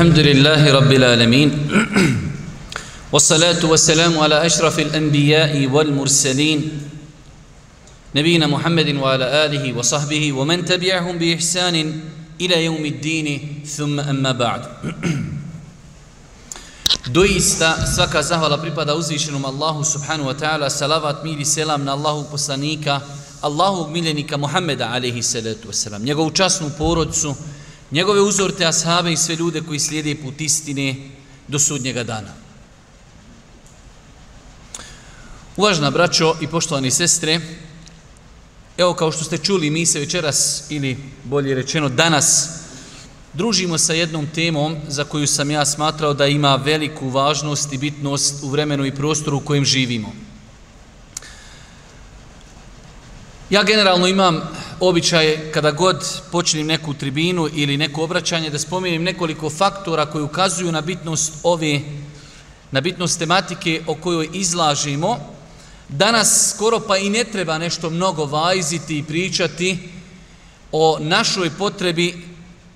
الحمد لله رب العالمين والصلاة والسلام على أشرف الأنبياء والمرسلين نبينا محمد وعلى آله وصحبه ومن تبعهم بإحسان إلى يوم الدين ثم أما بعد Doista svaka zahvala pripada uzvišenom Allahu subhanu wa ta'ala, salavat, mir i selam na Allahu poslanika, Allahovog miljenika Muhammeda alaihi salatu wasalam, njegovu časnu porodcu, njegove uzorte ashabe i sve ljude koji slijede put istine do sudnjega dana. Uvažna braćo i poštovani sestre, evo kao što ste čuli, mi se večeras ili bolje rečeno danas družimo sa jednom temom za koju sam ja smatrao da ima veliku važnost i bitnost u vremenu i prostoru u kojem živimo. Ja generalno imam običaj kada god počinim neku tribinu ili neko obraćanje da spominjem nekoliko faktora koji ukazuju na bitnost ove, na bitnost tematike o kojoj izlažimo. Danas skoro pa i ne treba nešto mnogo vajziti i pričati o našoj potrebi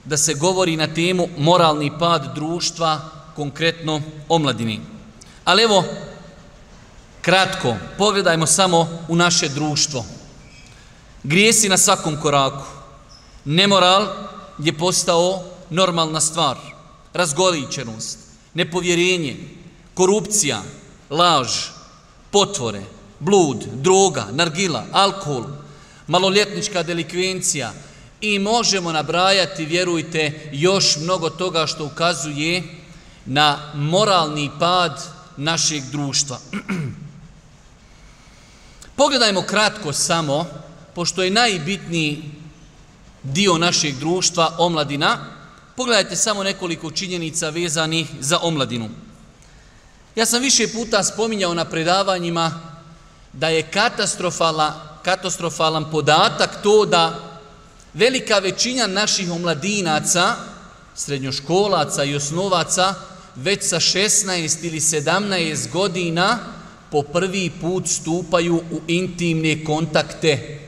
da se govori na temu moralni pad društva, konkretno o mladini. Ali evo, kratko, pogledajmo samo u naše društvo. Hvala grijesi na svakom koraku. Nemoral je postao normalna stvar. Razgoličenost, nepovjerenje, korupcija, laž, potvore, blud, droga, nargila, alkohol, maloljetnička delikvencija i možemo nabrajati, vjerujte, još mnogo toga što ukazuje na moralni pad našeg društva. Pogledajmo kratko samo, pošto je najbitniji dio našeg društva, omladina, pogledajte samo nekoliko činjenica vezanih za omladinu. Ja sam više puta spominjao na predavanjima da je katastrofala, katastrofalan podatak to da velika većina naših omladinaca, srednjoškolaca i osnovaca, već sa 16 ili 17 godina po prvi put stupaju u intimne kontakte učenja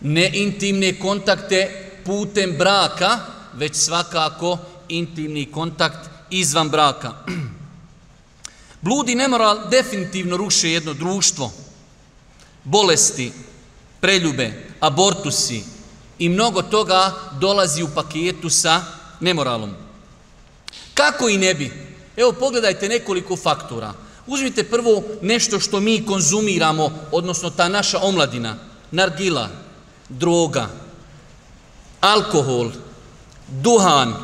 ne intimne kontakte putem braka, već svakako intimni kontakt izvan braka. Blud i nemoral definitivno ruše jedno društvo. Bolesti, preljube, abortusi i mnogo toga dolazi u paketu sa nemoralom. Kako i ne bi? Evo pogledajte nekoliko faktora. Uzmite prvo nešto što mi konzumiramo, odnosno ta naša omladina, nargila, nargila, droga, alkohol, duhan,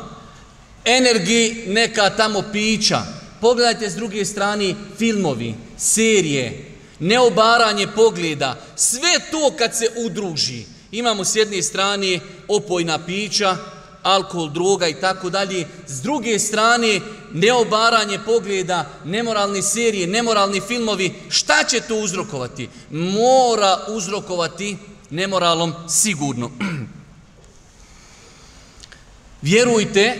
energi, neka tamo pića. Pogledajte s druge strane filmovi, serije, neobaranje pogleda, sve to kad se udruži. Imamo s jedne strane opojna pića, alkohol, droga i tako dalje. S druge strane, neobaranje pogleda, nemoralni serije, nemoralni filmovi, šta će to uzrokovati? Mora uzrokovati nemoralom sigurno. Vjerujte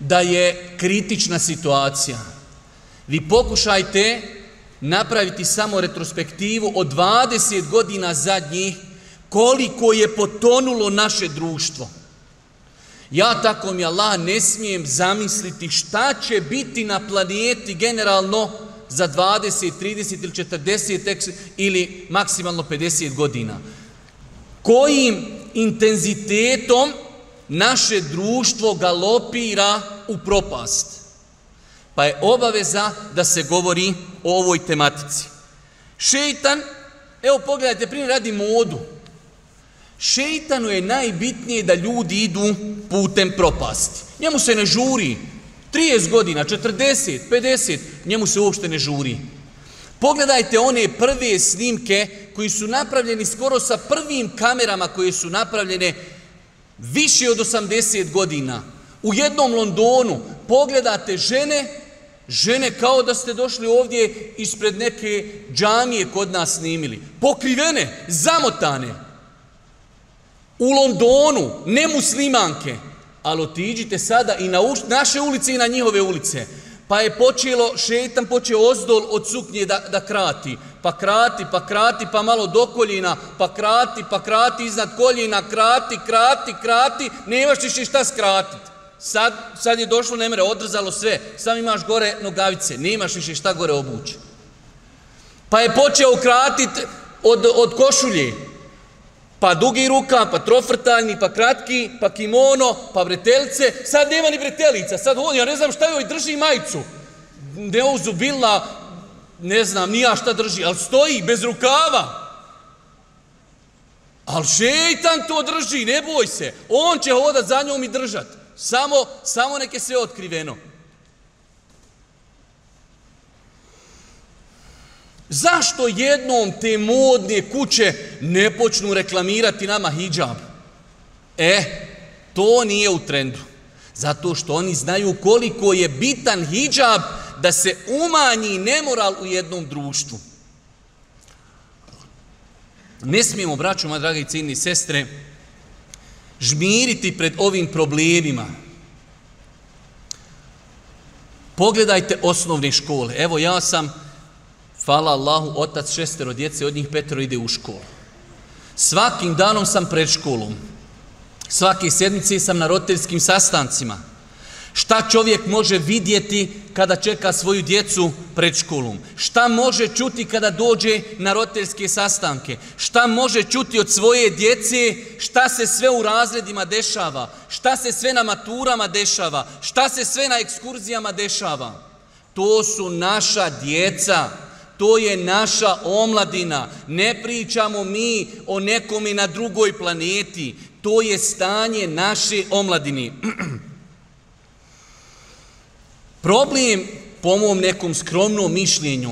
da je kritična situacija. Vi pokušajte napraviti samo retrospektivu od 20 godina zadnjih koliko je potonulo naše društvo. Ja tako mi Allah ne smijem zamisliti šta će biti na planeti generalno za 20, 30 ili 40 ili maksimalno 50 godina. Znači, kojim intenzitetom naše društvo galopira u propast. Pa je obaveza da se govori o ovoj tematici. Šeitan, evo pogledajte, primjer radi modu. Šeitanu je najbitnije da ljudi idu putem propasti. Njemu se ne žuri. 30 godina, 40, 50, njemu se uopšte ne žuri. Pogledajte one prve snimke koji su napravljeni skoro sa prvim kamerama koje su napravljene više od 80 godina. U jednom Londonu pogledate žene, žene kao da ste došli ovdje ispred neke džamije kod nas snimili. Pokrivene, zamotane. U Londonu, ne muslimanke, ali otiđite sada i na naše ulice i na njihove ulice. Ulice. Pa je počelo, šetan počeo ozdol od suknje da, da krati. Pa krati, pa krati, pa malo do koljina, pa krati, pa krati iznad koljina, krati, krati, krati, nemaš ti šta skratiti. Sad, sad je došlo, ne mre, odrzalo sve, sam imaš gore nogavice, nemaš više šta gore obući. Pa je počeo kratiti od, od košulje, pa dugi ruka, pa trofrtaljni, pa kratki, pa kimono, pa bretelce, sad nema ni bretelica, sad hodi, ja ne znam šta joj drži majicu, ne uzubila, ne znam, nija šta drži, ali stoji, bez rukava, ali šeitan to drži, ne boj se, on će hodat za njom i držat, samo, samo neke sve otkriveno. Zašto jednom te modne kuće ne počnu reklamirati nama hijab? E, to nije u trendu. Zato što oni znaju koliko je bitan hijab da se umanji nemoral u jednom društvu. Ne smijemo, braću, ma dragi cijeni sestre, žmiriti pred ovim problemima. Pogledajte osnovne škole. Evo, ja sam... Hvala Allahu, otac šestero djece, od njih petro ide u školu. Svakim danom sam pred školom. Svake sedmice sam na roteljskim sastancima. Šta čovjek može vidjeti kada čeka svoju djecu pred školom? Šta može čuti kada dođe na roteljske sastanke? Šta može čuti od svoje djece? Šta se sve u razredima dešava? Šta se sve na maturama dešava? Šta se sve na ekskurzijama dešava? To su naša djeca. Djeca. To je naša omladina. Ne pričamo mi o nekom i na drugoj planeti. To je stanje naše omladini. Problem, po mom nekom skromnom mišljenju,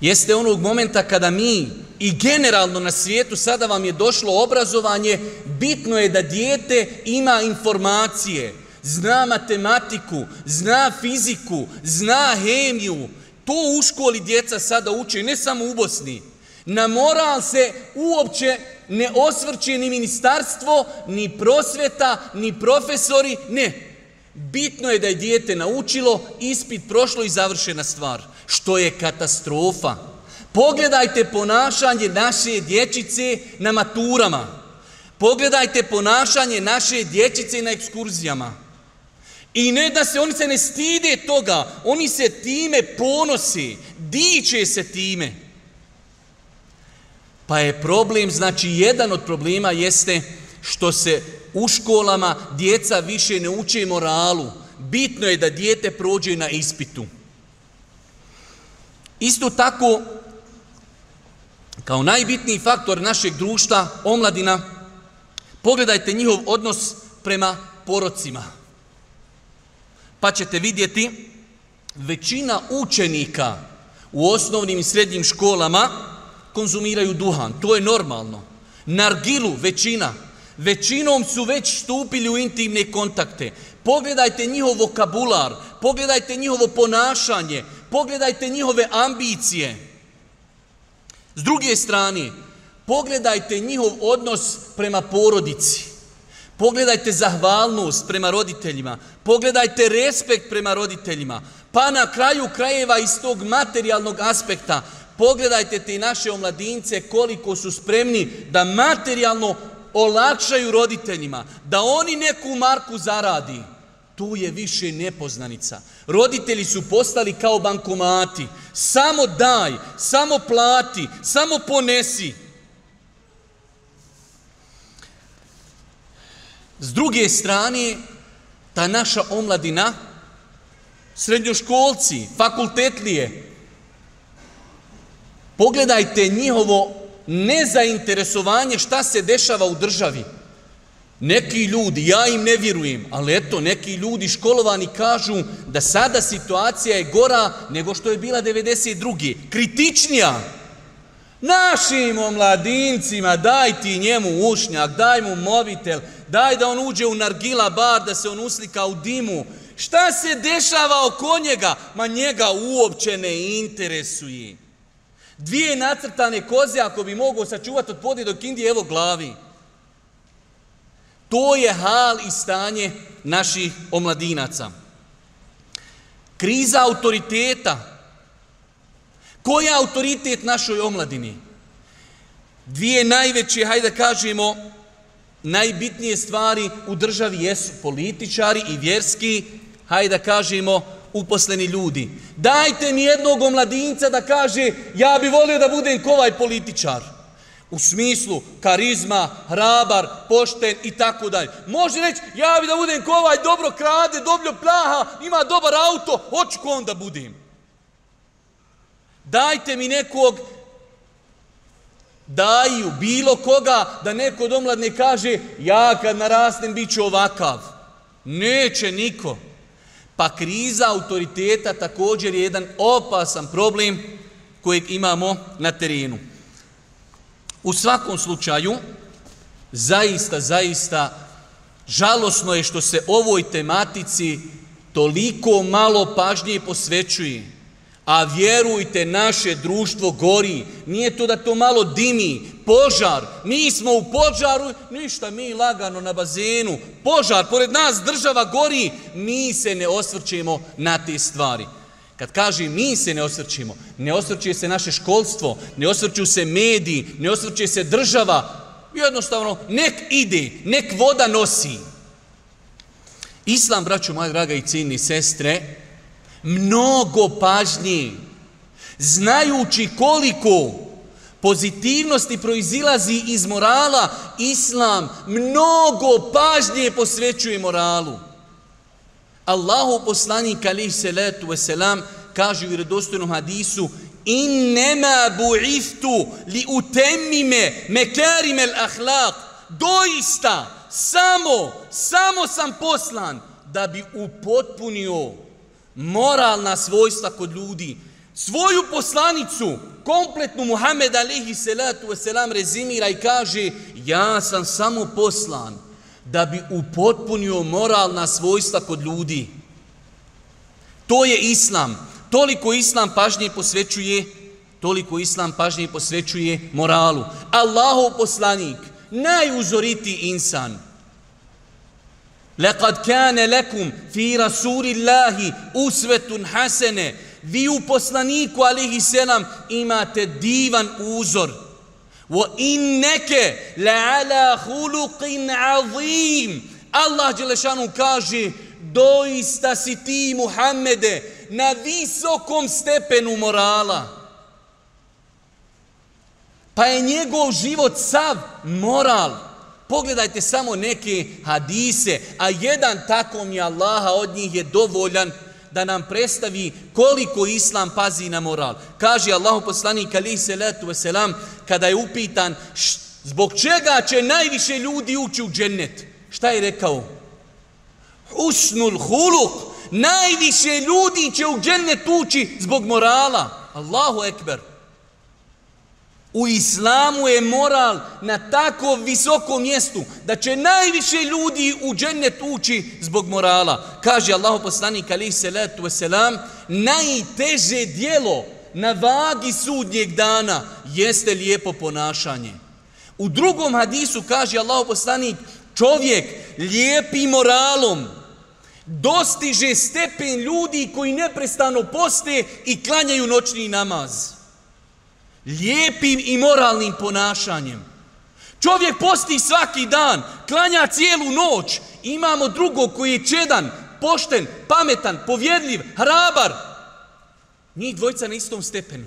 jeste onog momenta kada mi i generalno na svijetu sada vam je došlo obrazovanje, bitno je da dijete ima informacije, zna matematiku, zna fiziku, zna hemiju, To u školi djeca sada uče, ne samo u Bosni. Na moral se uopće ne osvrće ni ministarstvo, ni prosveta, ni profesori, ne. Bitno je da je djete naučilo, ispit prošlo i završena stvar, što je katastrofa. Pogledajte ponašanje naše dječice na maturama. Pogledajte ponašanje naše dječice na ekskurzijama. I ne da se, oni se ne stide toga, oni se time ponosi, diče se time. Pa je problem, znači jedan od problema jeste što se u školama djeca više ne uče moralu. Bitno je da dijete prođe na ispitu. Isto tako, kao najbitniji faktor našeg društva, omladina, pogledajte njihov odnos prema porocima pa ćete vidjeti većina učenika u osnovnim i srednjim školama konzumiraju duhan. To je normalno. Nargilu, većina. Većinom su već stupili u intimne kontakte. Pogledajte njihov vokabular, pogledajte njihovo ponašanje, pogledajte njihove ambicije. S druge strane, pogledajte njihov odnos prema porodici. Pogledajte zahvalnost prema roditeljima, pogledajte respekt prema roditeljima, pa na kraju krajeva iz tog materijalnog aspekta, pogledajte te naše omladince koliko su spremni da materijalno olakšaju roditeljima, da oni neku marku zaradi. Tu je više nepoznanica. Roditelji su postali kao bankomati. Samo daj, samo plati, samo ponesi. Samo ponesi. S druge strane, ta naša omladina, srednjoškolci, fakultetlije, pogledajte njihovo nezainteresovanje šta se dešava u državi. Neki ljudi, ja im ne vjerujem, ali eto, neki ljudi školovani kažu da sada situacija je gora nego što je bila 92. Kritičnija. Našim omladincima, daj ti njemu ušnjak, daj mu mobitel, daj mu mobitel, daj da on uđe u nargila bar, da se on uslika u dimu. Šta se dešava oko njega? Ma njega uopće ne interesuje. Dvije nacrtane koze, ako bi mogo sačuvati od podi do kindi, evo glavi. To je hal i stanje naših omladinaca. Kriza autoriteta. Koja autoritet našoj omladini? Dvije najveće, hajde da kažemo, najbitnije stvari u državi jesu političari i vjerski, hajde da kažemo, uposleni ljudi. Dajte mi jednog omladinca da kaže ja bi volio da budem kovaj političar. U smislu karizma, hrabar, pošten i tako dalje. Može reći ja bi da budem kovaj dobro krade, dobro plaha, ima dobar auto, hoću ko onda budem. Dajte mi nekog omladinca daju bilo koga da neko od omladne kaže ja kad narastem bit ću ovakav. Neće niko. Pa kriza autoriteta također je jedan opasan problem kojeg imamo na terenu. U svakom slučaju, zaista, zaista, žalosno je što se ovoj tematici toliko malo pažnje posvećuje. A vjerujte, naše društvo gori. Nije to da to malo dimi. Požar. Mi smo u požaru. Ništa, mi lagano na bazenu. Požar. Pored nas država gori. Mi se ne osvrćemo na te stvari. Kad kaže mi se ne osvrćemo, ne osvrće se naše školstvo, ne osvrću se mediji, ne osvrće se država. Jednostavno, nek ide, nek voda nosi. Islam, braću moje draga i ciljni sestre, je mnogo pažnji, znajući koliko pozitivnosti proizilazi iz morala, Islam mnogo pažnje posvećuje moralu. Allahu poslanik alih salatu wasalam kaže u redostojnom hadisu in nema bu'iftu li utemime mekerime l'ahlaq doista samo, samo sam poslan da bi upotpunio moralna svojstva kod ljudi. Svoju poslanicu, kompletnu Muhammed alihi salatu wasalam rezimira i kaže ja sam samo poslan da bi upotpunio moralna svojstva kod ljudi. To je islam. Toliko islam pažnje posvećuje toliko islam pažnje posvećuje moralu. Allahov poslanik, najuzoriti insan, Lekad kane lekum fi rasulillahi usvetun hasene. Vi u poslaniku, alihi selam, imate divan uzor. Wa inneke la'ala huluqin azim. Allah Đelešanu kaže, doista si ti, Muhammede, na visokom stepenu morala. Pa je njegov život sav moral. Pogledajte samo neke hadise, a jedan tako mi Allaha od njih je dovoljan da nam predstavi koliko Islam pazi na moral. Kaže Allahu poslanik alihi salatu wasalam, kada je upitan š, zbog čega će najviše ljudi ući u džennet, šta je rekao? Husnul huluk, najviše ljudi će u džennet ući zbog morala. Allahu ekber. Allahu ekber. U islamu je moral na tako visokom mjestu da će najviše ljudi u džennet ući zbog morala. Kaže Allahu poslanik alejhi salatu vesselam najteže dijelo na vagi sudnjeg dana jeste lijepo ponašanje. U drugom hadisu kaže Allahu poslanik čovjek lijepi moralom dostiže stepen ljudi koji neprestano poste i klanjaju noćni namaz lijepim i moralnim ponašanjem. Čovjek posti svaki dan, klanja cijelu noć, imamo drugog koji je čedan, pošten, pametan, povjedljiv, hrabar. Njih dvojca na istom stepenu.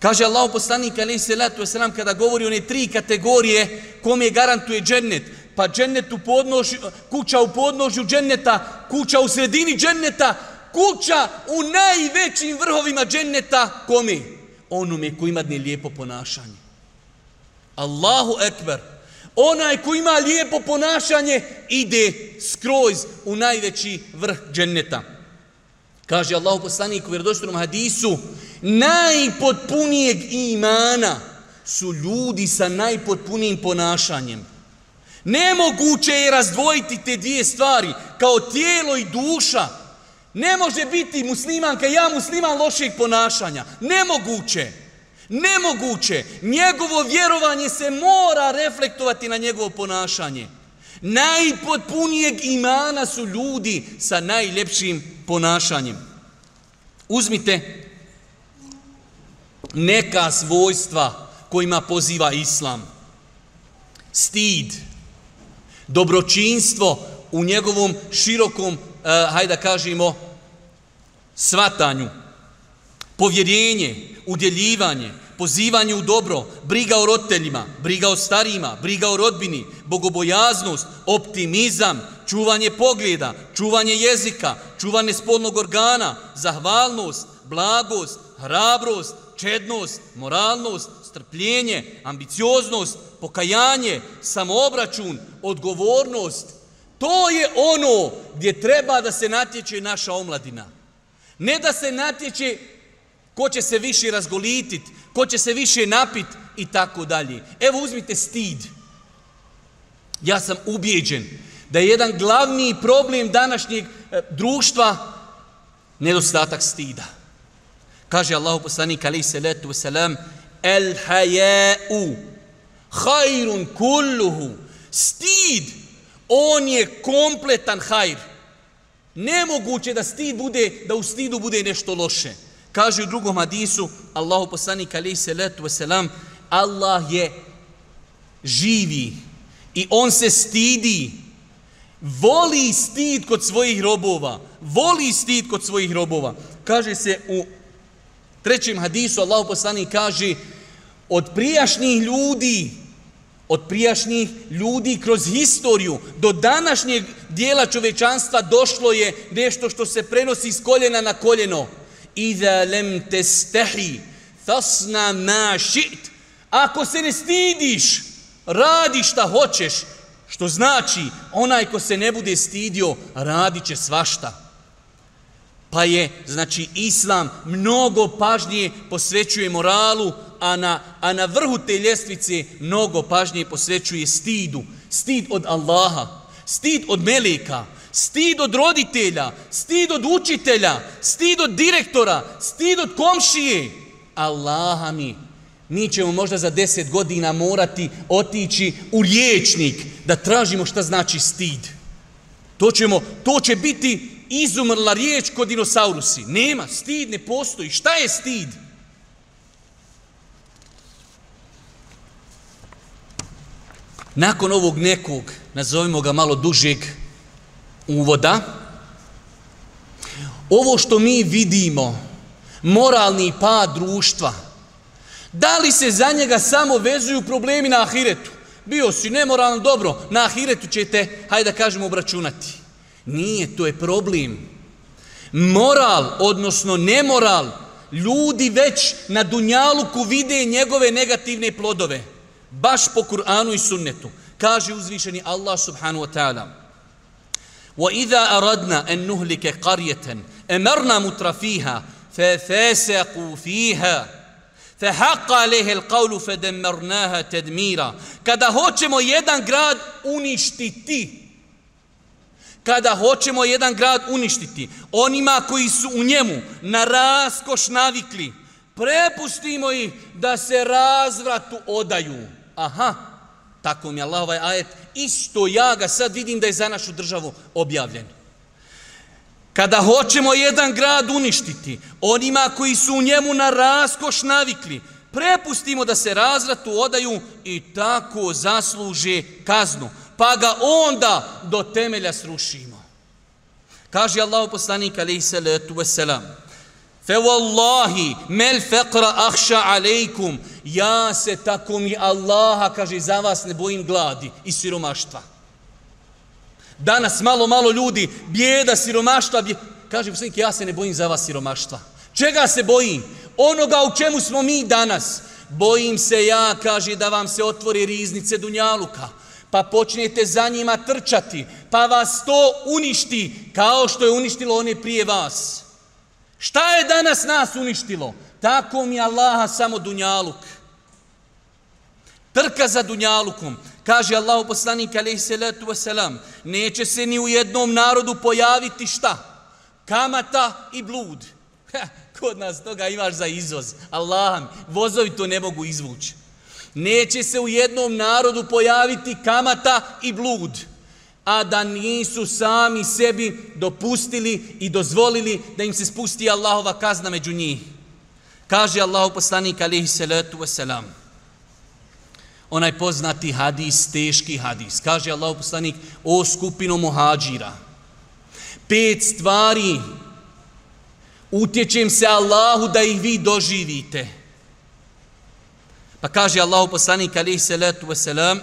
Kaže Allah u poslanika, ali se letu selam, kada govori one tri kategorije kom je garantuje džennet. Pa džennet u podnožju, kuća u podnožju dženneta, kuća u sredini dženneta, kuća u najvećim vrhovima dženneta kome? Onome koji ima lijepo ponašanje. Allahu ekber. Onaj koji ima lijepo ponašanje ide skroz u najveći vrh dženneta. Kaže Allahu poslanik u vjerodostrom hadisu, najpotpunijeg imana su ljudi sa najpotpunijim ponašanjem. Nemoguće je razdvojiti te dvije stvari kao tijelo i duša. Ne može biti muslimanka, ja musliman lošeg ponašanja. Nemoguće. Nemoguće. Njegovo vjerovanje se mora reflektovati na njegovo ponašanje. Najpotpunijeg imana su ljudi sa najljepšim ponašanjem. Uzmite neka svojstva kojima poziva islam. Stid, dobročinstvo u njegovom širokom eh, hajde da kažemo, svatanju, povjerenje, udjeljivanje, pozivanje u dobro, briga o roditeljima, briga o starima, briga o rodbini, bogobojaznost, optimizam, čuvanje pogleda, čuvanje jezika, čuvanje spolnog organa, zahvalnost, blagost, hrabrost, čednost, moralnost, strpljenje, ambicioznost, pokajanje, samoobračun, odgovornost, To je ono gdje treba da se natječe naša omladina. Ne da se natječe ko će se više razgolitit, ko će se više napit i tako dalje. Evo uzmite stid. Ja sam ubijeđen da je jedan glavni problem današnjeg e, društva nedostatak stida. Kaže Allahu poslanik alejhi salatu vesselam el haya'u khairun kulluhu stid on je kompletan hajr. Nemoguće da stid bude, da u stidu bude nešto loše. Kaže u drugom hadisu, Allahu poslanik alaihi salatu wasalam, Allah je živi i on se stidi. Voli stid kod svojih robova. Voli stid kod svojih robova. Kaže se u trećem hadisu, Allahu poslanik kaže, od prijašnjih ljudi, od prijašnjih ljudi kroz historiju do današnjeg dijela čovečanstva došlo je nešto što se prenosi iz koljena na koljeno. Iza lem te stehi, fasna mašit. Ako se ne stidiš, radi šta hoćeš. Što znači, onaj ko se ne bude stidio, radi će svašta. šta. Pa je, znači, islam mnogo pažnije posvećuje moralu, a na, a na vrhu te ljestvice mnogo pažnije posvećuje stidu. Stid od Allaha, stid od Melika, stid od roditelja, stid od učitelja, stid od direktora, stid od komšije. Allaha mi, mi ćemo možda za deset godina morati otići u riječnik da tražimo šta znači stid. To, ćemo, to će biti izumrla riječ kod dinosaurusi. Nema, stid ne postoji. Šta je stid? Nakon ovog nekog, nazovimo ga malo dužeg uvoda, ovo što mi vidimo, moralni pad društva, da li se za njega samo vezuju problemi na ahiretu? Bio si nemoralan, dobro, na ahiretu ćete, hajde da kažemo, obračunati. Nije, to je problem. Moral, odnosno nemoral, ljudi već na dunjaluku vide njegove negativne plodove. Baš po Kur'anu i sunnetu. Kaže uzvišeni Allah subhanu wa ta'ala. وَإِذَا أَرَدْنَا أَنْ نُهْلِكَ قَرْيَةً أَمَرْنَا مُتْرَفِيهَا فَفَاسَقُوا فِيهَا فَحَقَ عَلَيْهَ الْقَوْلُ فَدَمَّرْنَاهَا تَدْمِيرًا Kada hoćemo jedan grad uništiti, kada hoćemo jedan grad uništiti, onima koji su u njemu na raskoš navikli, prepustimo ih da se razvratu odaju. Aha, tako mi je Allah ovaj ajet, isto ja ga sad vidim da je za našu državu objavljen. Kada hoćemo jedan grad uništiti, onima koji su u njemu na raskoš navikli, prepustimo da se razvratu odaju i tako zasluže kaznu pa ga onda do temelja srušimo. Kaže Allah poslanik alaihi salatu wasalam, Fe wallahi, mel feqra ahša alejkum, ja se tako mi Allaha, kaže, za vas ne bojim gladi i siromaštva. Danas malo, malo ljudi, bjeda, siromaštva, bjeda. kaže, poslanik, ja se ne bojim za vas siromaštva. Čega se bojim? Onoga u čemu smo mi danas. Bojim se ja, kaže, da vam se otvori riznice Dunjaluka pa počnete za njima trčati, pa vas to uništi kao što je uništilo one prije vas. Šta je danas nas uništilo? Tako mi Allaha samo dunjaluk. Trka za dunjalukom. Kaže Allah poslanik alaihi salatu wasalam, neće se ni u jednom narodu pojaviti šta? Kamata i blud. Ha, kod nas toga imaš za izvoz. Allah, vozovi to ne mogu izvući neće se u jednom narodu pojaviti kamata i blud, a da nisu sami sebi dopustili i dozvolili da im se spusti Allahova kazna među njih. Kaže Allah poslanik alihi salatu wasalam, onaj poznati hadis, teški hadis, kaže Allah poslanik o skupinu muhađira, pet stvari utječem se Allahu da ih vi doživite – Pa kaže Allahu poslanik alihi salatu wasalam,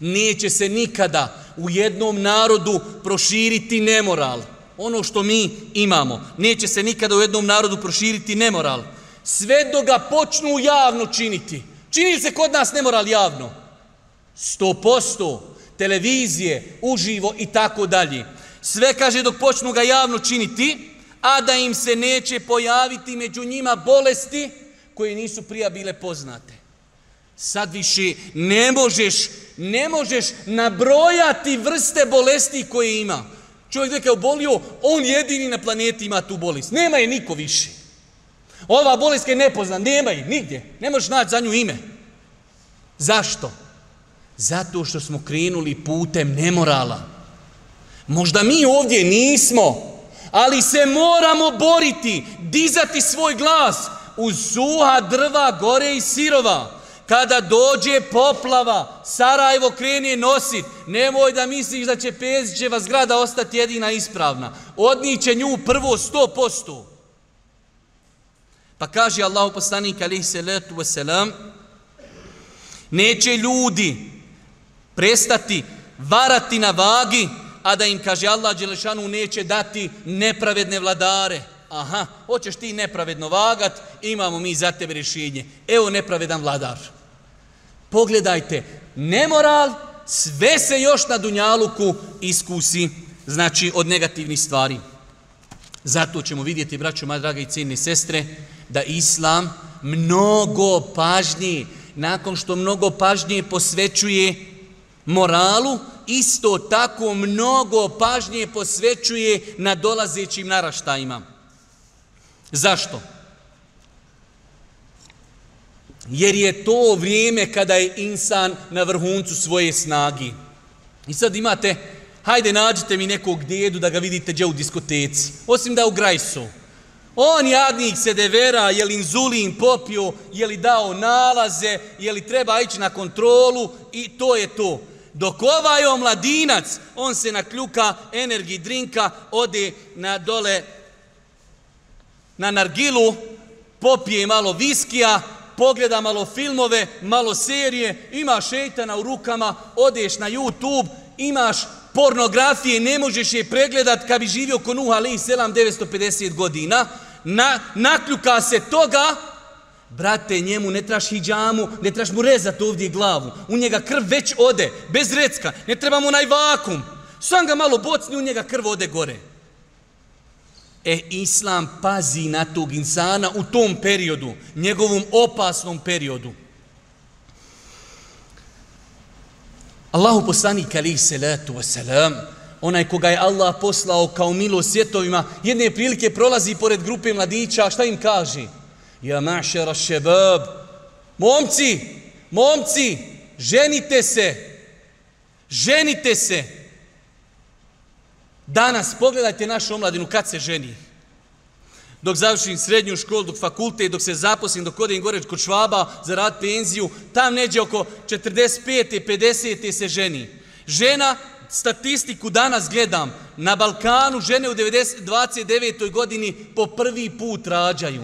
neće se nikada u jednom narodu proširiti nemoral. Ono što mi imamo. Neće se nikada u jednom narodu proširiti nemoral. Sve do ga počnu javno činiti. Čini se kod nas nemoral javno? 100% televizije, uživo i tako dalje. Sve kaže dok počnu ga javno činiti, a da im se neće pojaviti među njima bolesti, koje nisu prija bile poznate. Sad više ne možeš, ne možeš nabrojati vrste bolesti koje ima. Čovjek je kao bolio, on jedini na planeti ima tu bolest. Nema je niko više. Ova bolest je nepoznan, nema je nigdje. Ne možeš naći za nju ime. Zašto? Zato što smo krenuli putem nemorala. Možda mi ovdje nismo, ali se moramo boriti, dizati svoj glas, uz suha drva gore i sirova. Kada dođe poplava, Sarajevo krene nosit. Nemoj da misliš da će Pezićeva zgrada ostati jedina ispravna. Odniće nju prvo sto posto. Pa kaže Allah u poslanika alaihi salatu wasalam, neće ljudi prestati varati na vagi, a da im, kaže Allah Đelešanu, neće dati nepravedne vladare. Vladare aha, hoćeš ti nepravedno vagat, imamo mi za tebe rješenje. Evo nepravedan vladar. Pogledajte, nemoral, sve se još na dunjaluku iskusi, znači od negativnih stvari. Zato ćemo vidjeti, braćo, moja draga i cijenine sestre, da Islam mnogo pažnije, nakon što mnogo pažnije posvećuje moralu, isto tako mnogo pažnje posvećuje na dolazećim naraštajima. Zašto? Jer je to vrijeme kada je insan na vrhuncu svoje snagi. I sad imate, hajde nađite mi nekog djedu da ga vidite gdje u diskoteci. Osim da u grajsu. On jadnik se devera, je li inzulin popio, je li dao nalaze, je li treba ići na kontrolu i to je to. Dok ovaj omladinac, on se nakljuka energi drinka, ode na dole na Nargilu, popije malo viskija, pogleda malo filmove, malo serije, ima šeitana u rukama, odeš na YouTube, imaš pornografije, ne možeš je pregledat kad bi živio ko Nuh Ali 750 godina, na, nakljuka se toga, brate, njemu ne traš hijđamu, ne traš mu rezat ovdje glavu, u njega krv već ode, bez recka, ne treba mu onaj vakum, sam ga malo bocni, u njega krv ode gore. E, Islam pazi na tog insana u tom periodu, njegovom opasnom periodu. Allahu poslani kalih salatu wasalam, onaj koga je Allah poslao kao milo svjetovima, jedne prilike prolazi pored grupe mladića, šta im kaže? Ja mašera šebab, momci, momci, ženite se, ženite se, ženite se, Danas, pogledajte našu omladinu kad se ženi. Dok završim srednju školu, dok fakulte, dok se zaposlim, dok odim gore kod Švaba za rad penziju, tam neđe oko 45. 50. se ženi. Žena, statistiku danas gledam, na Balkanu žene u 90, 29. godini po prvi put rađaju.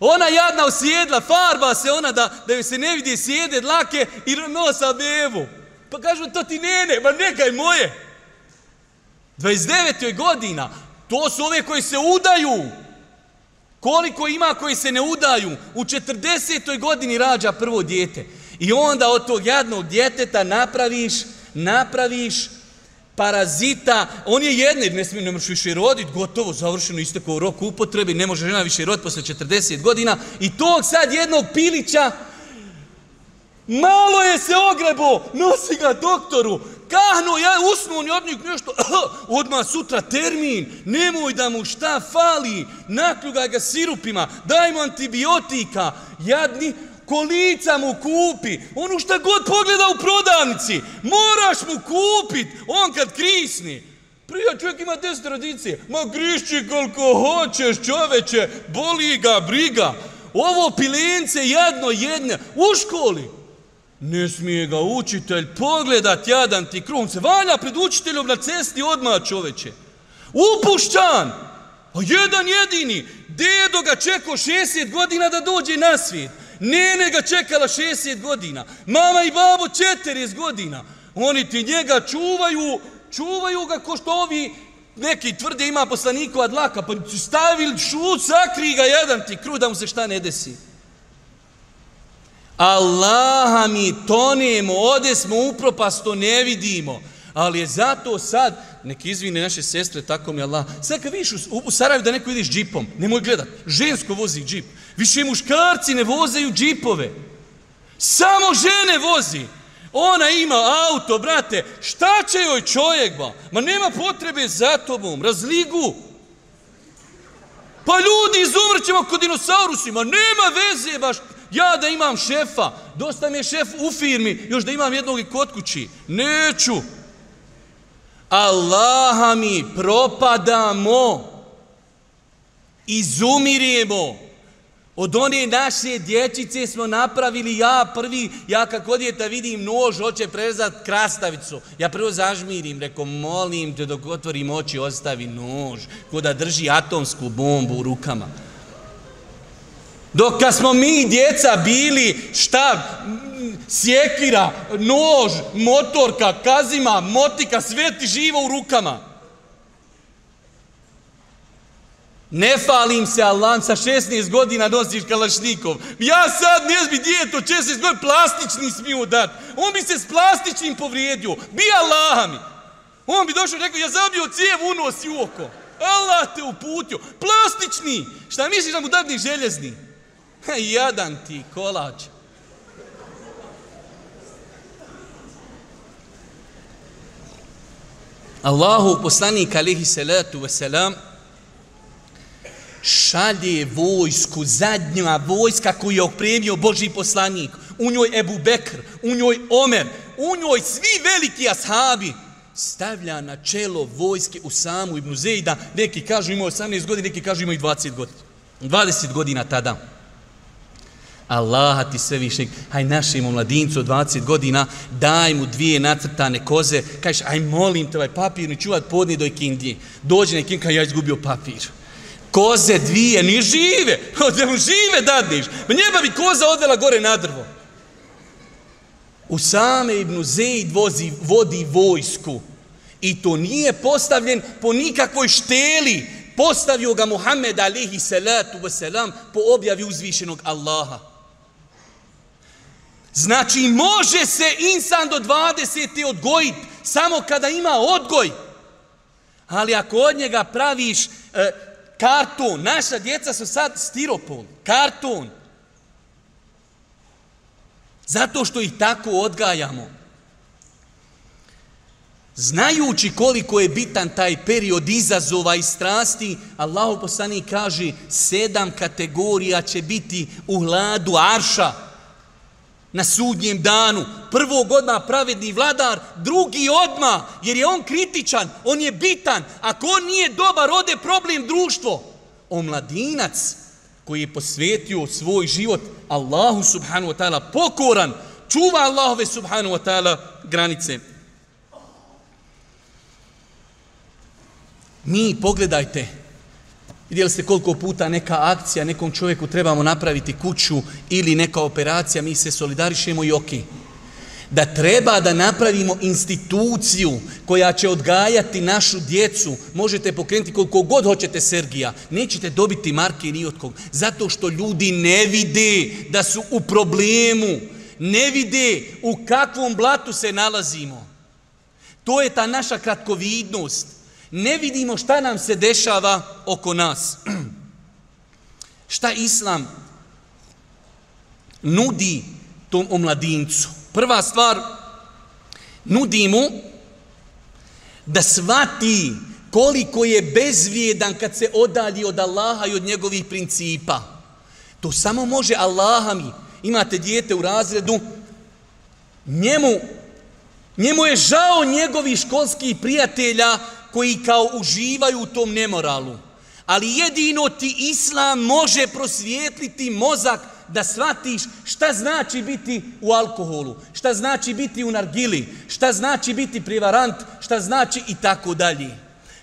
Ona jadna usjedla, farba se ona da, da joj se ne vidi sjede dlake i nosa bevu. Pa kažu, to ti nene, ma nekaj moje. 29. godina, to su ove koji se udaju. Koliko ima koji se ne udaju? U 40. godini rađa prvo dijete. I onda od tog jadnog djeteta napraviš, napraviš parazita. On je jedne, ne smije, ne možeš više rodit, gotovo, završeno isto kao rok upotrebi, ne može žena više rodit posle 40 godina. I tog sad jednog pilića, malo je se ogrebo, nosi ga doktoru kahno, ja usnu, on je od njih nešto, odmah sutra termin, nemoj da mu šta fali, nakljugaj ga sirupima, daj mu antibiotika, jadni, kolica mu kupi, ono šta god pogleda u prodavnici, moraš mu kupit, on kad krisni. Prija čovjek ima deset tradicije, ma grišći koliko hoćeš čoveče, boli ga, briga. Ovo pilence jedno jedne, u školi, Ne smije ga učitelj pogledat, jadan ti kruh, se valja pred učiteljom na cesti odmah čoveče. Upušćan! A pa jedan jedini, dedo ga čekao 60 godina da dođe na svijet. Nene ga čekala 60 godina, mama i babo 40 godina. Oni ti njega čuvaju, čuvaju ga ko što ovi neki tvrde ima poslaniku adlaka, pa stavili šut, sakri ga jedan ti kru da mu se šta ne desi. Allaha mi tonemo, ode smo u propast, to ne vidimo. Ali je zato sad, nek izvine naše sestre, tako mi Allah. Sad kad vidiš u, u Sarajevo da neko vidiš džipom, nemoj gledat, žensko vozi džip. Više muškarci ne vozeju džipove. Samo žene vozi. Ona ima auto, brate, šta će joj čovjek, ba? Ma nema potrebe za tobom, razligu. Pa ljudi, izumrćemo kod dinosaurusima, nema veze, baš, Ja da imam šefa, dosta mi je šef u firmi, još da imam jednog i kod kući. Neću. Allaha mi propadamo. Izumirimo. Od one naše dječice smo napravili ja prvi, ja kako djeta vidim nož, hoće prezat krastavicu. Ja prvo zažmirim, reko, molim te dok otvorim oči, ostavi nož, ko da drži atomsku bombu u rukama. Hvala. Dok kad smo mi djeca bili, šta, sjekira, nož, motorka, kazima, motika, sve ti živo u rukama. Ne falim se, Alan, sa 16 godina nosiš kalašnikov. Ja sad ne zbi djeto, 16 godina, plastični smiju dat. On bi se s plastičnim povrijedio. Bi Allah mi. On bi došao i rekao, ja zabio cijev u nos i u oko. Allah te uputio. Plastični. Šta misliš da mu dadni željezni? Plastični jadan ti kolač. Allahu poslanik alihi salatu wasalam šalje vojsku, zadnja vojska koju je opremio Boži poslanik. U njoj Ebu Bekr, u njoj Omer, u njoj svi veliki ashabi stavlja na čelo vojske u samu Ibnu Zejda. Neki kažu imao 18 godina, neki kažu imao i 20 godina. 20 godina tada. Allaha ti sve višnjeg, haj našemu mladincu od 20 godina, daj mu dvije nacrtane koze, kažeš, aj molim te, ovaj papir, ne čuvat podni do ikindije. Dođe na ikindije, ja izgubio papir. Koze dvije, ni žive, da mu žive dadiš. Ma njeba bi koza odvela gore na drvo. Usame ibn Zeid vozi, vodi vojsku. I to nije postavljen po nikakvoj šteli. Postavio ga Muhammed alihi salatu wasalam po objavi uzvišenog Allaha. Znači, može se insan do 20. odgojit samo kada ima odgoj. Ali ako od njega praviš e, karton, naša djeca su sad stiropol, karton. Zato što ih tako odgajamo. Znajući koliko je bitan taj period izazova i strasti, Allahu poslani kaže sedam kategorija će biti u hladu arša na sudnjem danu. Prvo godina pravedni vladar, drugi odma, jer je on kritičan, on je bitan. Ako on nije dobar, ode problem društvo. O mladinac koji je posvetio svoj život Allahu subhanu wa ta'ala pokoran, čuva Allahove subhanu wa ta'ala granice. Mi, pogledajte, Vidjeli ste koliko puta neka akcija, nekom čovjeku trebamo napraviti kuću ili neka operacija, mi se solidarišemo i okej. Okay da treba da napravimo instituciju koja će odgajati našu djecu. Možete pokrenuti koliko god hoćete Sergija, nećete dobiti marke ni od kog. Zato što ljudi ne vide da su u problemu, ne vide u kakvom blatu se nalazimo. To je ta naša kratkovidnost ne vidimo šta nam se dešava oko nas. šta Islam nudi tom omladincu? Prva stvar, nudi mu da svati koliko je bezvijedan kad se odalji od Allaha i od njegovih principa. To samo može Allaha mi. Imate dijete u razredu, njemu, njemu je žao njegovih školskih prijatelja koji kao uživaju u tom nemoralu. Ali jedino ti islam može prosvijetliti mozak da shvatiš šta znači biti u alkoholu, šta znači biti u nargili, šta znači biti privarant, šta znači i tako dalje.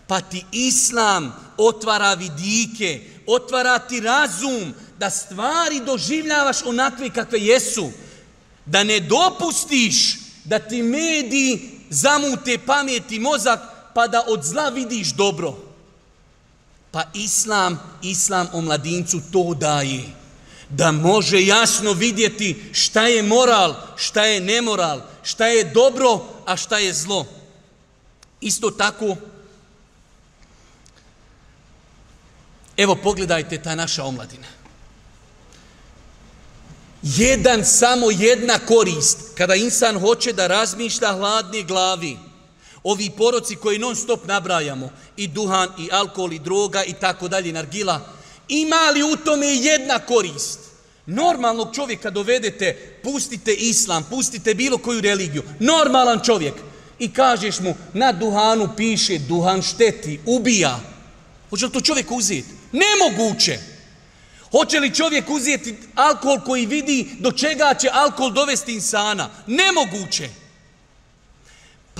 Pa ti islam otvara vidike, otvara ti razum da stvari doživljavaš onakve kakve jesu, da ne dopustiš da ti mediji zamute pamet i mozak pa da od zla vidiš dobro. Pa islam, islam o mladincu to daje. Da može jasno vidjeti šta je moral, šta je nemoral, šta je dobro, a šta je zlo. Isto tako, evo pogledajte ta naša omladina. Jedan, samo jedna korist, kada insan hoće da razmišlja hladni glavi, ovi poroci koji non stop nabrajamo, i duhan, i alkohol, i droga, i tako dalje, nargila, ima li u tome jedna korist? Normalnog čovjeka dovedete, pustite islam, pustite bilo koju religiju, normalan čovjek, i kažeš mu, na duhanu piše, duhan šteti, ubija. Hoće li to čovjek uzeti? Nemoguće! Hoće li čovjek uzeti alkohol koji vidi do čega će alkohol dovesti insana? Nemoguće! Nemoguće!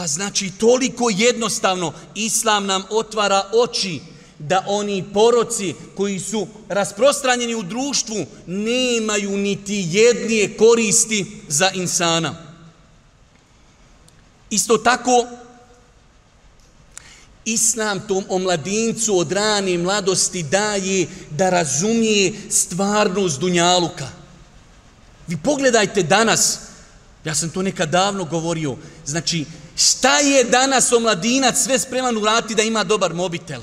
Pa znači toliko jednostavno Islam nam otvara oči da oni poroci koji su rasprostranjeni u društvu nemaju niti jednije koristi za insana. Isto tako, Islam tom omladincu od rane mladosti daje da razumije stvarnost Dunjaluka. Vi pogledajte danas, ja sam to nekad davno govorio, znači, Šta je danas omladinac sve spreman urati da ima dobar mobitel?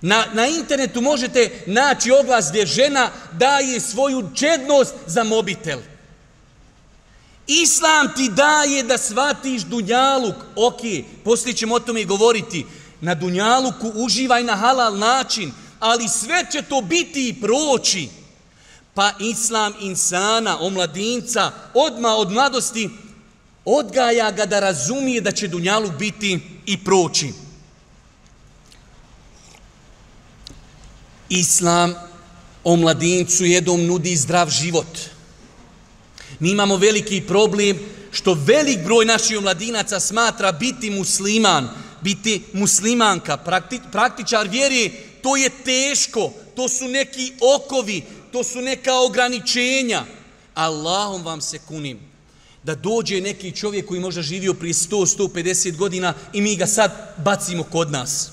Na, na internetu možete naći oglas gdje žena daje svoju čednost za mobitel. Islam ti daje da shvatiš dunjaluk. Ok, poslije ćemo o tome i govoriti. Na dunjaluku uživaj na halal način, ali sve će to biti i proći. Pa islam insana, omladinca, odma od mladosti odgaja ga da razumije da će Dunjalu biti i proći. Islam o mladincu jednom nudi zdrav život. Mi imamo veliki problem što velik broj naših omladinaca smatra biti musliman, biti muslimanka, prakti, praktičar vjeri, to je teško, to su neki okovi, to su neka ograničenja. Allahom vam se kunim da dođe neki čovjek koji možda živio prije 100-150 godina i mi ga sad bacimo kod nas.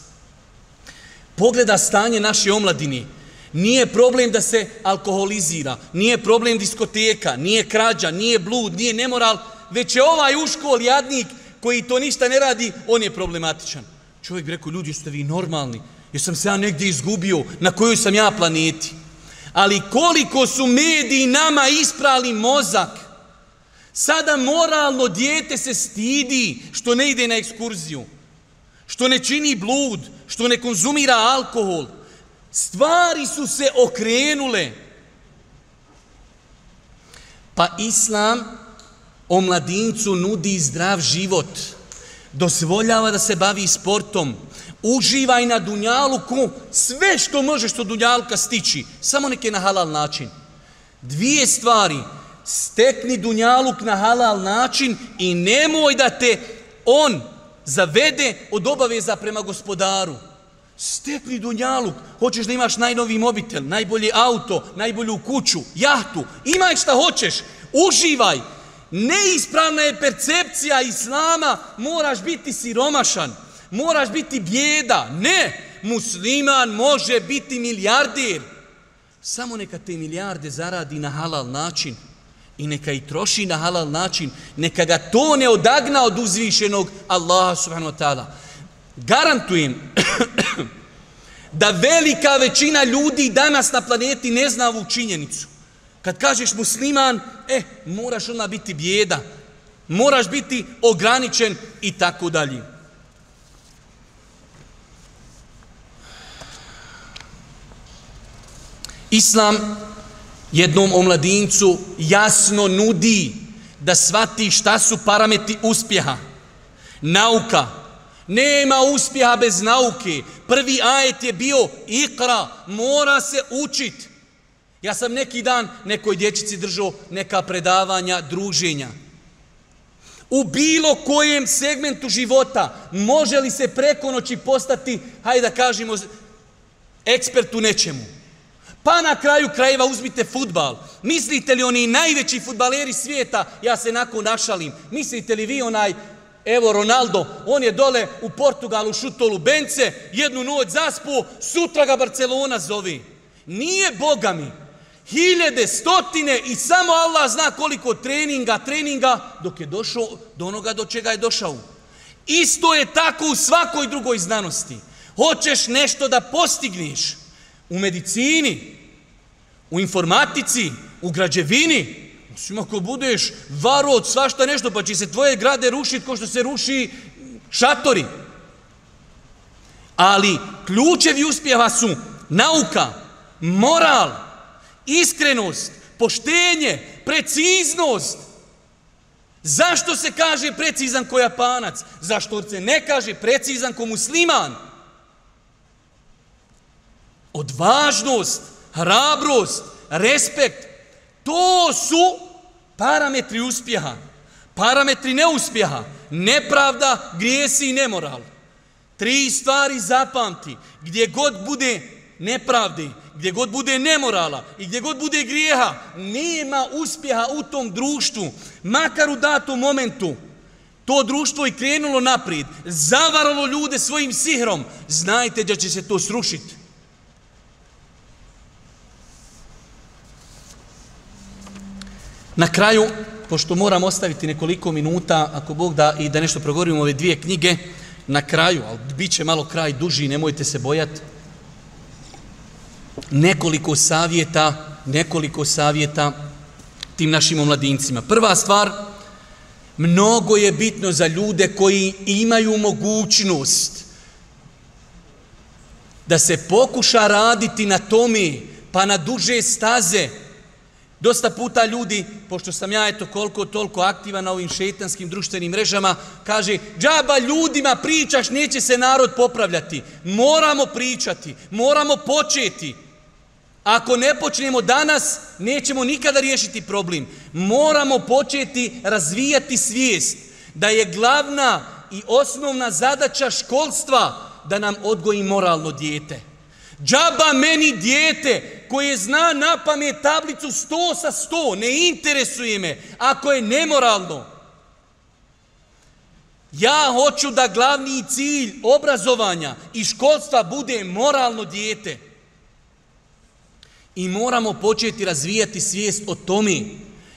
Pogleda stanje naše omladini. Nije problem da se alkoholizira, nije problem diskoteka, nije krađa, nije blud, nije nemoral, već je ovaj uškol jadnik koji to ništa ne radi, on je problematičan. Čovjek bi rekao, ljudi, jeste vi normalni? Jesam se ja negdje izgubio? Na kojoj sam ja planeti? Ali koliko su mediji nama isprali mozak – Sada moralno dijete se stidi što ne ide na ekskurziju, što ne čini blud, što ne konzumira alkohol. Stvari su se okrenule. Pa islam o mladincu nudi zdrav život. Dozvoljava da se bavi sportom. Uživaj na dunjalku sve što možeš što dunjalka stići. Samo neke na halal način. Dvije stvari. Dvije stvari stekni dunjaluk na halal način i nemoj da te on zavede od obaveza prema gospodaru. Stekni dunjaluk, hoćeš da imaš najnovi mobitel, najbolje auto, najbolju kuću, jahtu, imaj šta hoćeš, uživaj. Neispravna je percepcija islama, moraš biti siromašan, moraš biti bjeda, ne, musliman može biti milijardir. Samo neka te milijarde zaradi na halal način, I neka i troši na halal način, neka ga to ne odagna od uzvišenog Allaha subhanahu wa ta'ala. Garantujem da velika većina ljudi danas na planeti ne zna ovu činjenicu. Kad kažeš musliman, e, eh, moraš ona biti bjeda, moraš biti ograničen i tako dalje. Islam jednom omladincu jasno nudi da svati šta su parametri uspjeha. Nauka. Nema uspjeha bez nauke. Prvi ajet je bio ikra, mora se učit. Ja sam neki dan nekoj dječici držao neka predavanja, druženja. U bilo kojem segmentu života može li se preko noći postati, hajde da kažemo, ekspert u nečemu. Pa na kraju krajeva uzmite futbal. Mislite li oni najveći futbaleri svijeta, ja se nakon našalim, mislite li vi onaj, evo Ronaldo, on je dole u Portugalu šutolu Bence, jednu noć zaspu, sutra ga Barcelona zovi. Nije Boga mi. Hiljede, stotine i samo Allah zna koliko treninga, treninga, dok je došao do onoga do čega je došao. Isto je tako u svakoj drugoj znanosti. Hoćeš nešto da postigniš, u medicini, u informatici, u građevini. Osim ako budeš varo od svašta nešto, pa će se tvoje grade rušiti ko što se ruši šatori. Ali ključevi uspjeva su nauka, moral, iskrenost, poštenje, preciznost. Zašto se kaže precizan ko japanac? Zašto se ne kaže precizan ko musliman? Zašto? odvažnost, hrabrost, respekt, to su parametri uspjeha, parametri neuspjeha, nepravda, grijesi i nemoral. Tri stvari zapamti, gdje god bude nepravdi, gdje god bude nemorala i gdje god bude grijeha, nema uspjeha u tom društvu, makar u datom momentu. To društvo je krenulo naprijed, zavaralo ljude svojim sihrom, znajte da će se to srušiti. Na kraju, pošto moram ostaviti nekoliko minuta, ako Bog da i da nešto progovorimo ove dvije knjige, na kraju, ali bit će malo kraj duži, nemojte se bojati, nekoliko savjeta, nekoliko savjeta tim našim omladincima. Prva stvar, mnogo je bitno za ljude koji imaju mogućnost da se pokuša raditi na tome, pa na duže staze, Dosta puta ljudi, pošto sam ja eto koliko toliko aktiva na ovim šetanskim društvenim mrežama, kaže, džaba ljudima pričaš, neće se narod popravljati. Moramo pričati, moramo početi. Ako ne počnemo danas, nećemo nikada riješiti problem. Moramo početi razvijati svijest da je glavna i osnovna zadaća školstva da nam odgoji moralno dijete. Džaba meni dijete koje zna na pamet tablicu 100 sa 100, ne interesuje me ako je nemoralno. Ja hoću da glavni cilj obrazovanja i školstva bude moralno dijete. I moramo početi razvijati svijest o tome.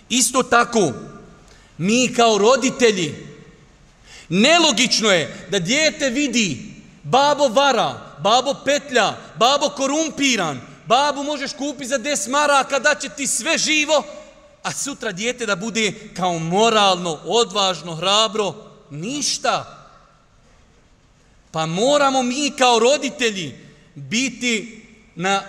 Isto tako, mi kao roditelji, nelogično je da dijete vidi babo vara, babo petlja, babo korumpiran, babu možeš kupiti za 10 maraka, da će ti sve živo, a sutra dijete da bude kao moralno, odvažno, hrabro, ništa. Pa moramo mi kao roditelji biti na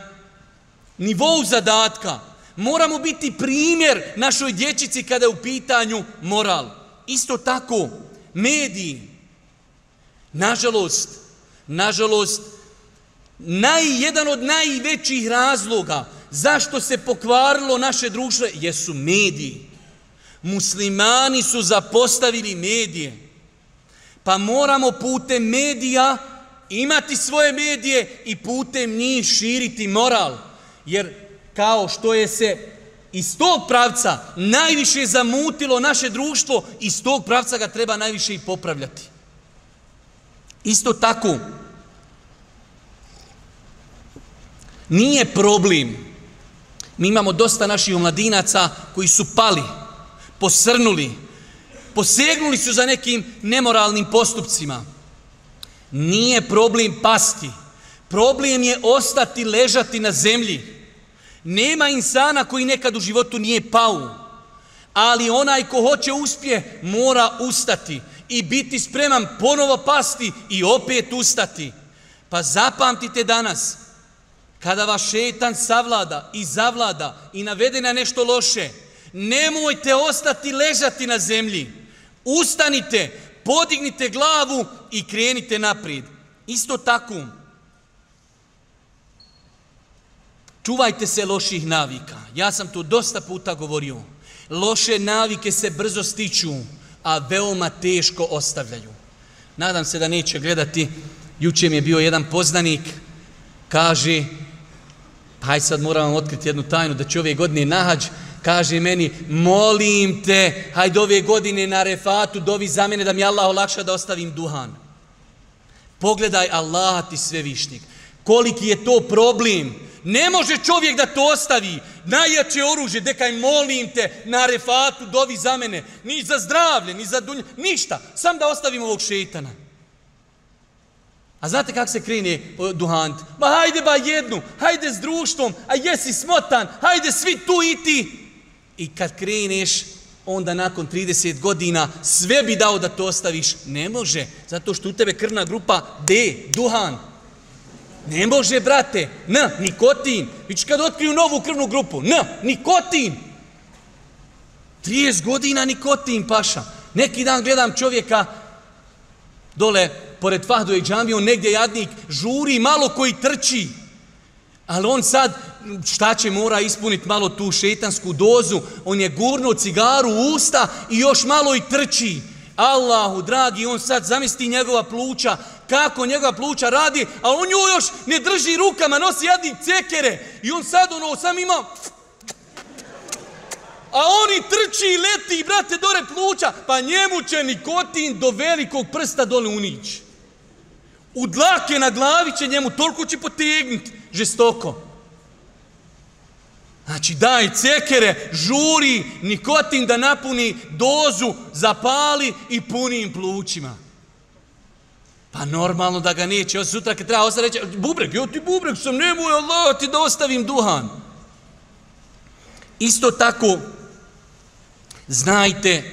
nivou zadatka, moramo biti primjer našoj dječici kada je u pitanju moral. Isto tako, mediji, nažalost, Nažalost, naj, jedan od najvećih razloga zašto se pokvarilo naše društvo jesu mediji. Muslimani su zapostavili medije. Pa moramo putem medija imati svoje medije i putem njih širiti moral. Jer kao što je se iz tog pravca najviše zamutilo naše društvo, iz tog pravca ga treba najviše i popravljati. Isto tako, nije problem, mi imamo dosta naših omladinaca koji su pali, posrnuli, posegnuli su za nekim nemoralnim postupcima. Nije problem pasti, problem je ostati ležati na zemlji. Nema insana koji nekad u životu nije pao, ali onaj ko hoće uspje mora ustati i biti spreman ponovo pasti i opet ustati. Pa zapamtite danas, kada vaš šetan savlada i zavlada i navede na nešto loše, nemojte ostati ležati na zemlji. Ustanite, podignite glavu i krenite naprijed. Isto tako, čuvajte se loših navika. Ja sam tu dosta puta govorio. Loše navike se brzo stiču a veoma teško ostavljaju. Nadam se da neće gledati, juče mi je bio jedan poznanik, kaže, haj sad moram vam otkriti jednu tajnu, da će ove godine nahađ, kaže meni, molim te, hajde ove godine na refatu, dovi za mene da mi Allah olakša da ostavim duhan. Pogledaj Allah ti svevišnik, koliki je to problem, koliki je to problem, Ne može čovjek da to ostavi. Najjače oružje, dekaj molim te na refatu, dovi za mene. Ni za zdravlje, ni za dunje, ništa. Sam da ostavim ovog šeitana. A znate kako se krene duhant? Ba hajde ba jednu, hajde s društvom, a jesi smotan, hajde svi tu i ti. I kad kreneš, onda nakon 30 godina sve bi dao da to ostaviš. Ne može, zato što u tebe krna grupa D, duhan. Ne može, brate, na, nikotin. Vič kad otkriju novu krvnu grupu, na, nikotin. 30 godina nikotin, paša. Neki dan gledam čovjeka dole, pored Fahdu i Džambi, on negdje jadnik žuri, malo koji trči. Ali on sad, šta će mora ispuniti malo tu šetansku dozu, on je gurno cigaru u usta i još malo i trči. Allahu, dragi, on sad zamisti njegova pluća, kako njega pluća radi, a on nju još ne drži rukama, nosi jedni cekere i on sad ono sam ima a oni trči i leti, brate, dore pluća, pa njemu će nikotin do velikog prsta dole unić. U dlake na glavi će njemu, toliko će potegnuti, žestoko. Znači, daj cekere, žuri nikotin da napuni dozu, zapali i puni im plućima. Pa normalno da ga neće, od sutra kad treba ostaviti, reći, bubreg, ja ti bubreg sam, nemoj Allah, ti da ostavim duhan. Isto tako, znajte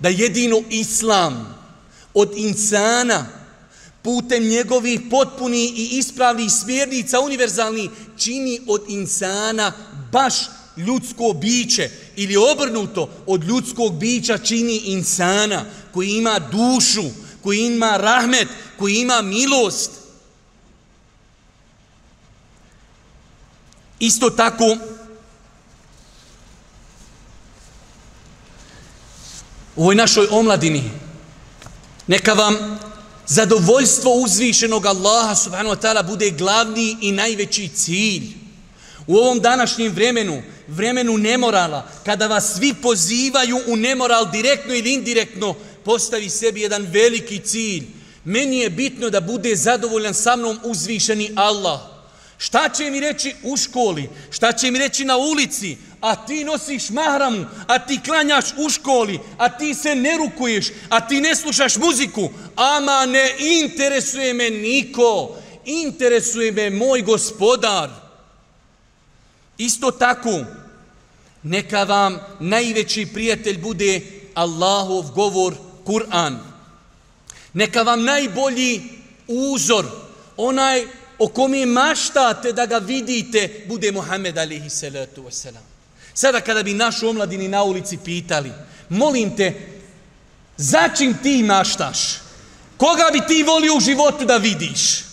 da jedino islam od insana putem njegovih potpuni i ispravnih smjernica univerzalni čini od insana baš ljudsko biće ili obrnuto od ljudskog bića čini insana koji ima dušu, koji ima rahmet, koji ima milost. Isto tako, u ovoj našoj omladini, neka vam zadovoljstvo uzvišenog Allaha subhanahu wa ta'ala bude glavni i najveći cilj. U ovom današnjem vremenu, vremenu nemorala, kada vas svi pozivaju u nemoral direktno ili indirektno, postavi sebi jedan veliki cilj. Meni je bitno da bude zadovoljan sa mnom uzvišeni Allah. Šta će mi reći u školi? Šta će mi reći na ulici? A ti nosiš mahramu, a ti klanjaš u školi, a ti se ne rukuješ, a ti ne slušaš muziku. Ama ne interesuje me niko. Interesuje me moj gospodar. Isto tako, neka vam najveći prijatelj bude Allahov govor, Kur'an. Neka vam najbolji uzor, onaj o kom je maštate da ga vidite, bude Muhammed alihi salatu wasalam. Sada kada bi našu omladini na ulici pitali, molim te, za čim ti maštaš? Koga bi ti volio u životu da vidiš?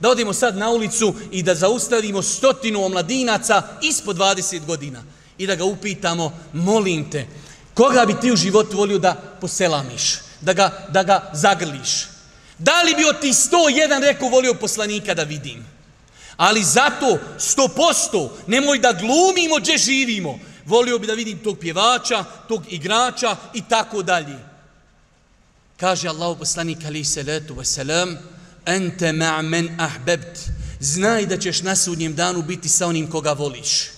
Da odemo sad na ulicu i da zaustavimo stotinu omladinaca ispod 20 godina i da ga upitamo, molim te, Koga bi ti u životu volio da poselamiš, da ga, da ga zagrliš? Da li bi od ti 101 rekao volio poslanika da vidim? Ali zato, 100 posto, nemoj da glumimo gdje živimo. Volio bi da vidim tog pjevača, tog igrača i tako dalje. Kaže Allah poslanik ali salatu wasalam, ente ma' men ahbebt, znaj da ćeš na sudnjem danu biti sa onim koga voliš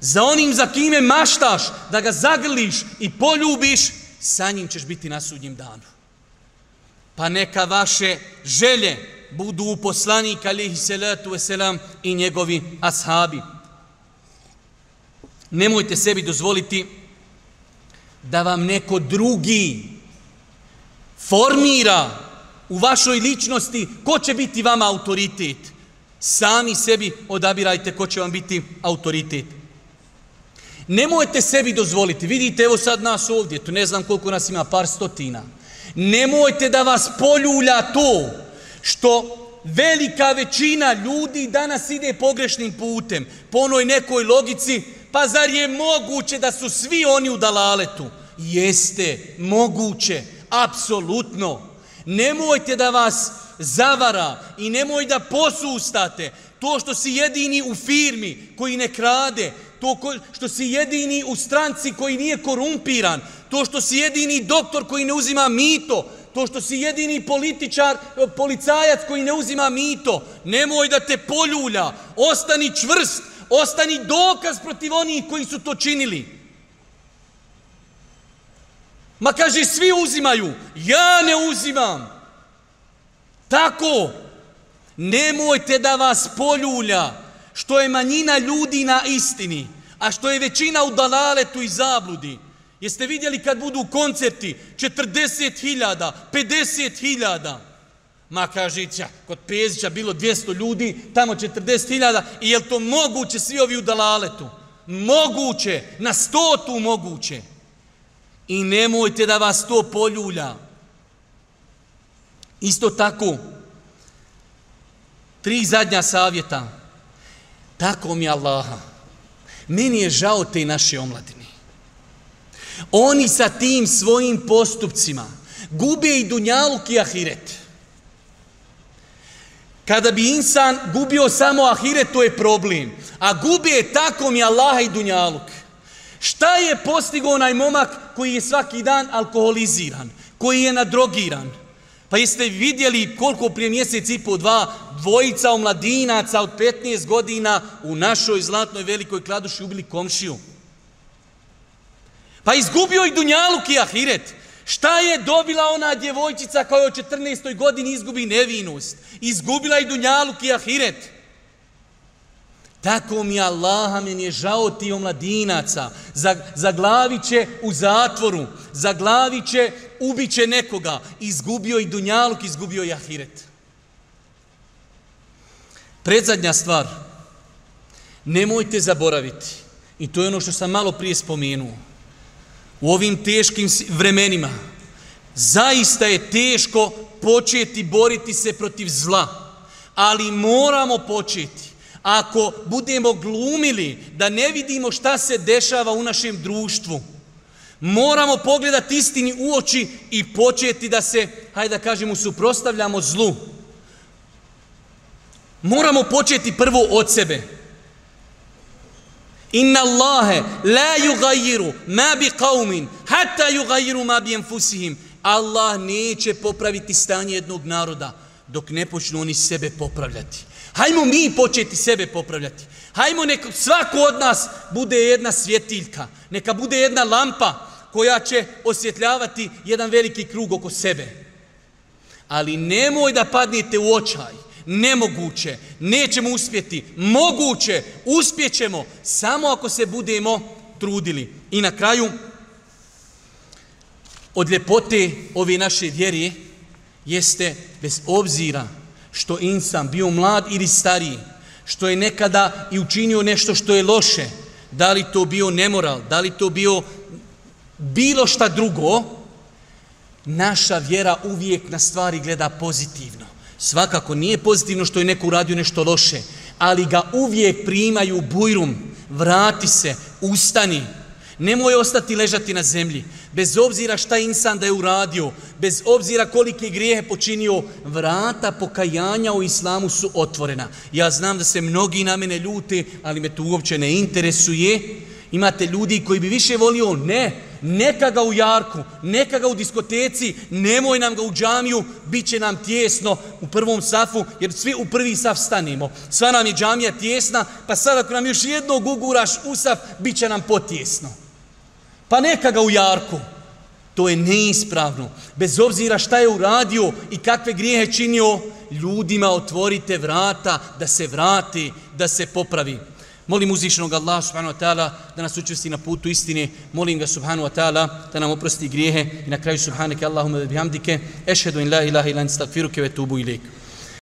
za onim za kime maštaš da ga zagrliš i poljubiš, sa njim ćeš biti na sudnjem danu. Pa neka vaše želje budu u poslanik alihi salatu wasalam i njegovi ashabi. Nemojte sebi dozvoliti da vam neko drugi formira u vašoj ličnosti ko će biti vama autoritet. Sami sebi odabirajte ko će vam biti autoritet. Nemojte sebi dozvoliti, vidite evo sad nas ovdje, tu ne znam koliko nas ima, par stotina. Nemojte da vas poljulja to što velika većina ljudi danas ide pogrešnim putem, po onoj nekoj logici, pa zar je moguće da su svi oni u dalaletu? Jeste, moguće, apsolutno. Nemojte da vas zavara i nemoj da posustate to što si jedini u firmi koji ne krade, to ko, što si jedini u stranci koji nije korumpiran, to što si jedini doktor koji ne uzima mito, to što si jedini političar, e, policajac koji ne uzima mito, nemoj da te poljulja, ostani čvrst, ostani dokaz protiv onih koji su to činili. Ma kaže, svi uzimaju, ja ne uzimam. Tako, nemojte da vas poljulja, nemojte što je manjina ljudi na istini, a što je većina u dalaletu i zabludi. Jeste vidjeli kad budu koncerti 40.000, 50.000? Ma kaže, će, kod Pezića bilo 200 ljudi, tamo 40.000, i je li to moguće svi ovi u dalaletu? Moguće, na stotu moguće. I nemojte da vas to poljulja. Isto tako, tri zadnja savjeta tako mi Allaha, meni je žao te i naše omladine. Oni sa tim svojim postupcima gube i dunjaluk i ahiret. Kada bi insan gubio samo ahiret, to je problem. A gubi je tako mi Allaha i dunjaluk. Šta je postigo onaj momak koji je svaki dan alkoholiziran, koji je nadrogiran? drogiran? Pa jeste vidjeli koliko prije mjesec i po dva dvojica omladinaca od 15 godina u našoj zlatnoj velikoj kladuši ubili komšiju? Pa izgubio i Dunjaluk i Ahiret. Šta je dobila ona djevojčica koja je u 14. godini izgubi nevinost? Izgubila i Dunjaluk i Ahiret. Ahiret. Tako mi Allaha meni je žao ti omladinaca. Za, za glavi će u zatvoru, za glavi će ubit će nekoga. Izgubio i Dunjaluk, izgubio i Ahiret. Predzadnja stvar. Nemojte zaboraviti. I to je ono što sam malo prije spomenuo. U ovim teškim vremenima zaista je teško početi boriti se protiv zla. Ali moramo početi ako budemo glumili da ne vidimo šta se dešava u našem društvu, moramo pogledati istini u oči i početi da se, hajde da kažemo, suprostavljamo zlu. Moramo početi prvo od sebe. Inna Allahe la yugayiru ma bi qawmin hatta yugayiru ma bi enfusihim. Allah neće popraviti stanje jednog naroda dok ne počnu oni sebe popravljati. Hajmo mi početi sebe popravljati. Hajmo neko, svako od nas bude jedna svjetiljka. Neka bude jedna lampa koja će osvjetljavati jedan veliki krug oko sebe. Ali nemoj da padnete u očaj. Nemoguće. Nećemo uspjeti. Moguće. Uspjećemo. Samo ako se budemo trudili. I na kraju, od ljepote ove naše vjerije, jeste bez obzira što insan bio mlad ili stariji, što je nekada i učinio nešto što je loše, da li to bio nemoral, da li to bio bilo šta drugo, naša vjera uvijek na stvari gleda pozitivno. Svakako nije pozitivno što je neko uradio nešto loše, ali ga uvijek primaju bujrum, vrati se, ustani, Nemoj ostati ležati na zemlji. Bez obzira šta insan da je uradio, bez obzira kolike grijehe počinio, vrata pokajanja u islamu su otvorena. Ja znam da se mnogi na mene ljute, ali me to uopće ne interesuje. Imate ljudi koji bi više volio, ne, neka ga u jarku, neka ga u diskoteci, nemoj nam ga u džamiju, bit će nam tjesno u prvom safu, jer svi u prvi saf stanemo. Sva nam je džamija tjesna, pa sad ako nam još jednog uguraš u saf, bit će nam potjesno pa neka ga u jarku. To je neispravno. Bez obzira šta je uradio i kakve grijehe činio, ljudima otvorite vrata da se vrati, da se popravi. Molim uzvišenog Allaha subhanahu wa ta'ala da nas učesti na putu istine. Molim ga subhanahu wa ta'ala da nam oprosti grijehe i na kraju subhanake Allahumma bihamdike. Ešhedu in la ilaha ilan stakfiruke ve tubu ilike.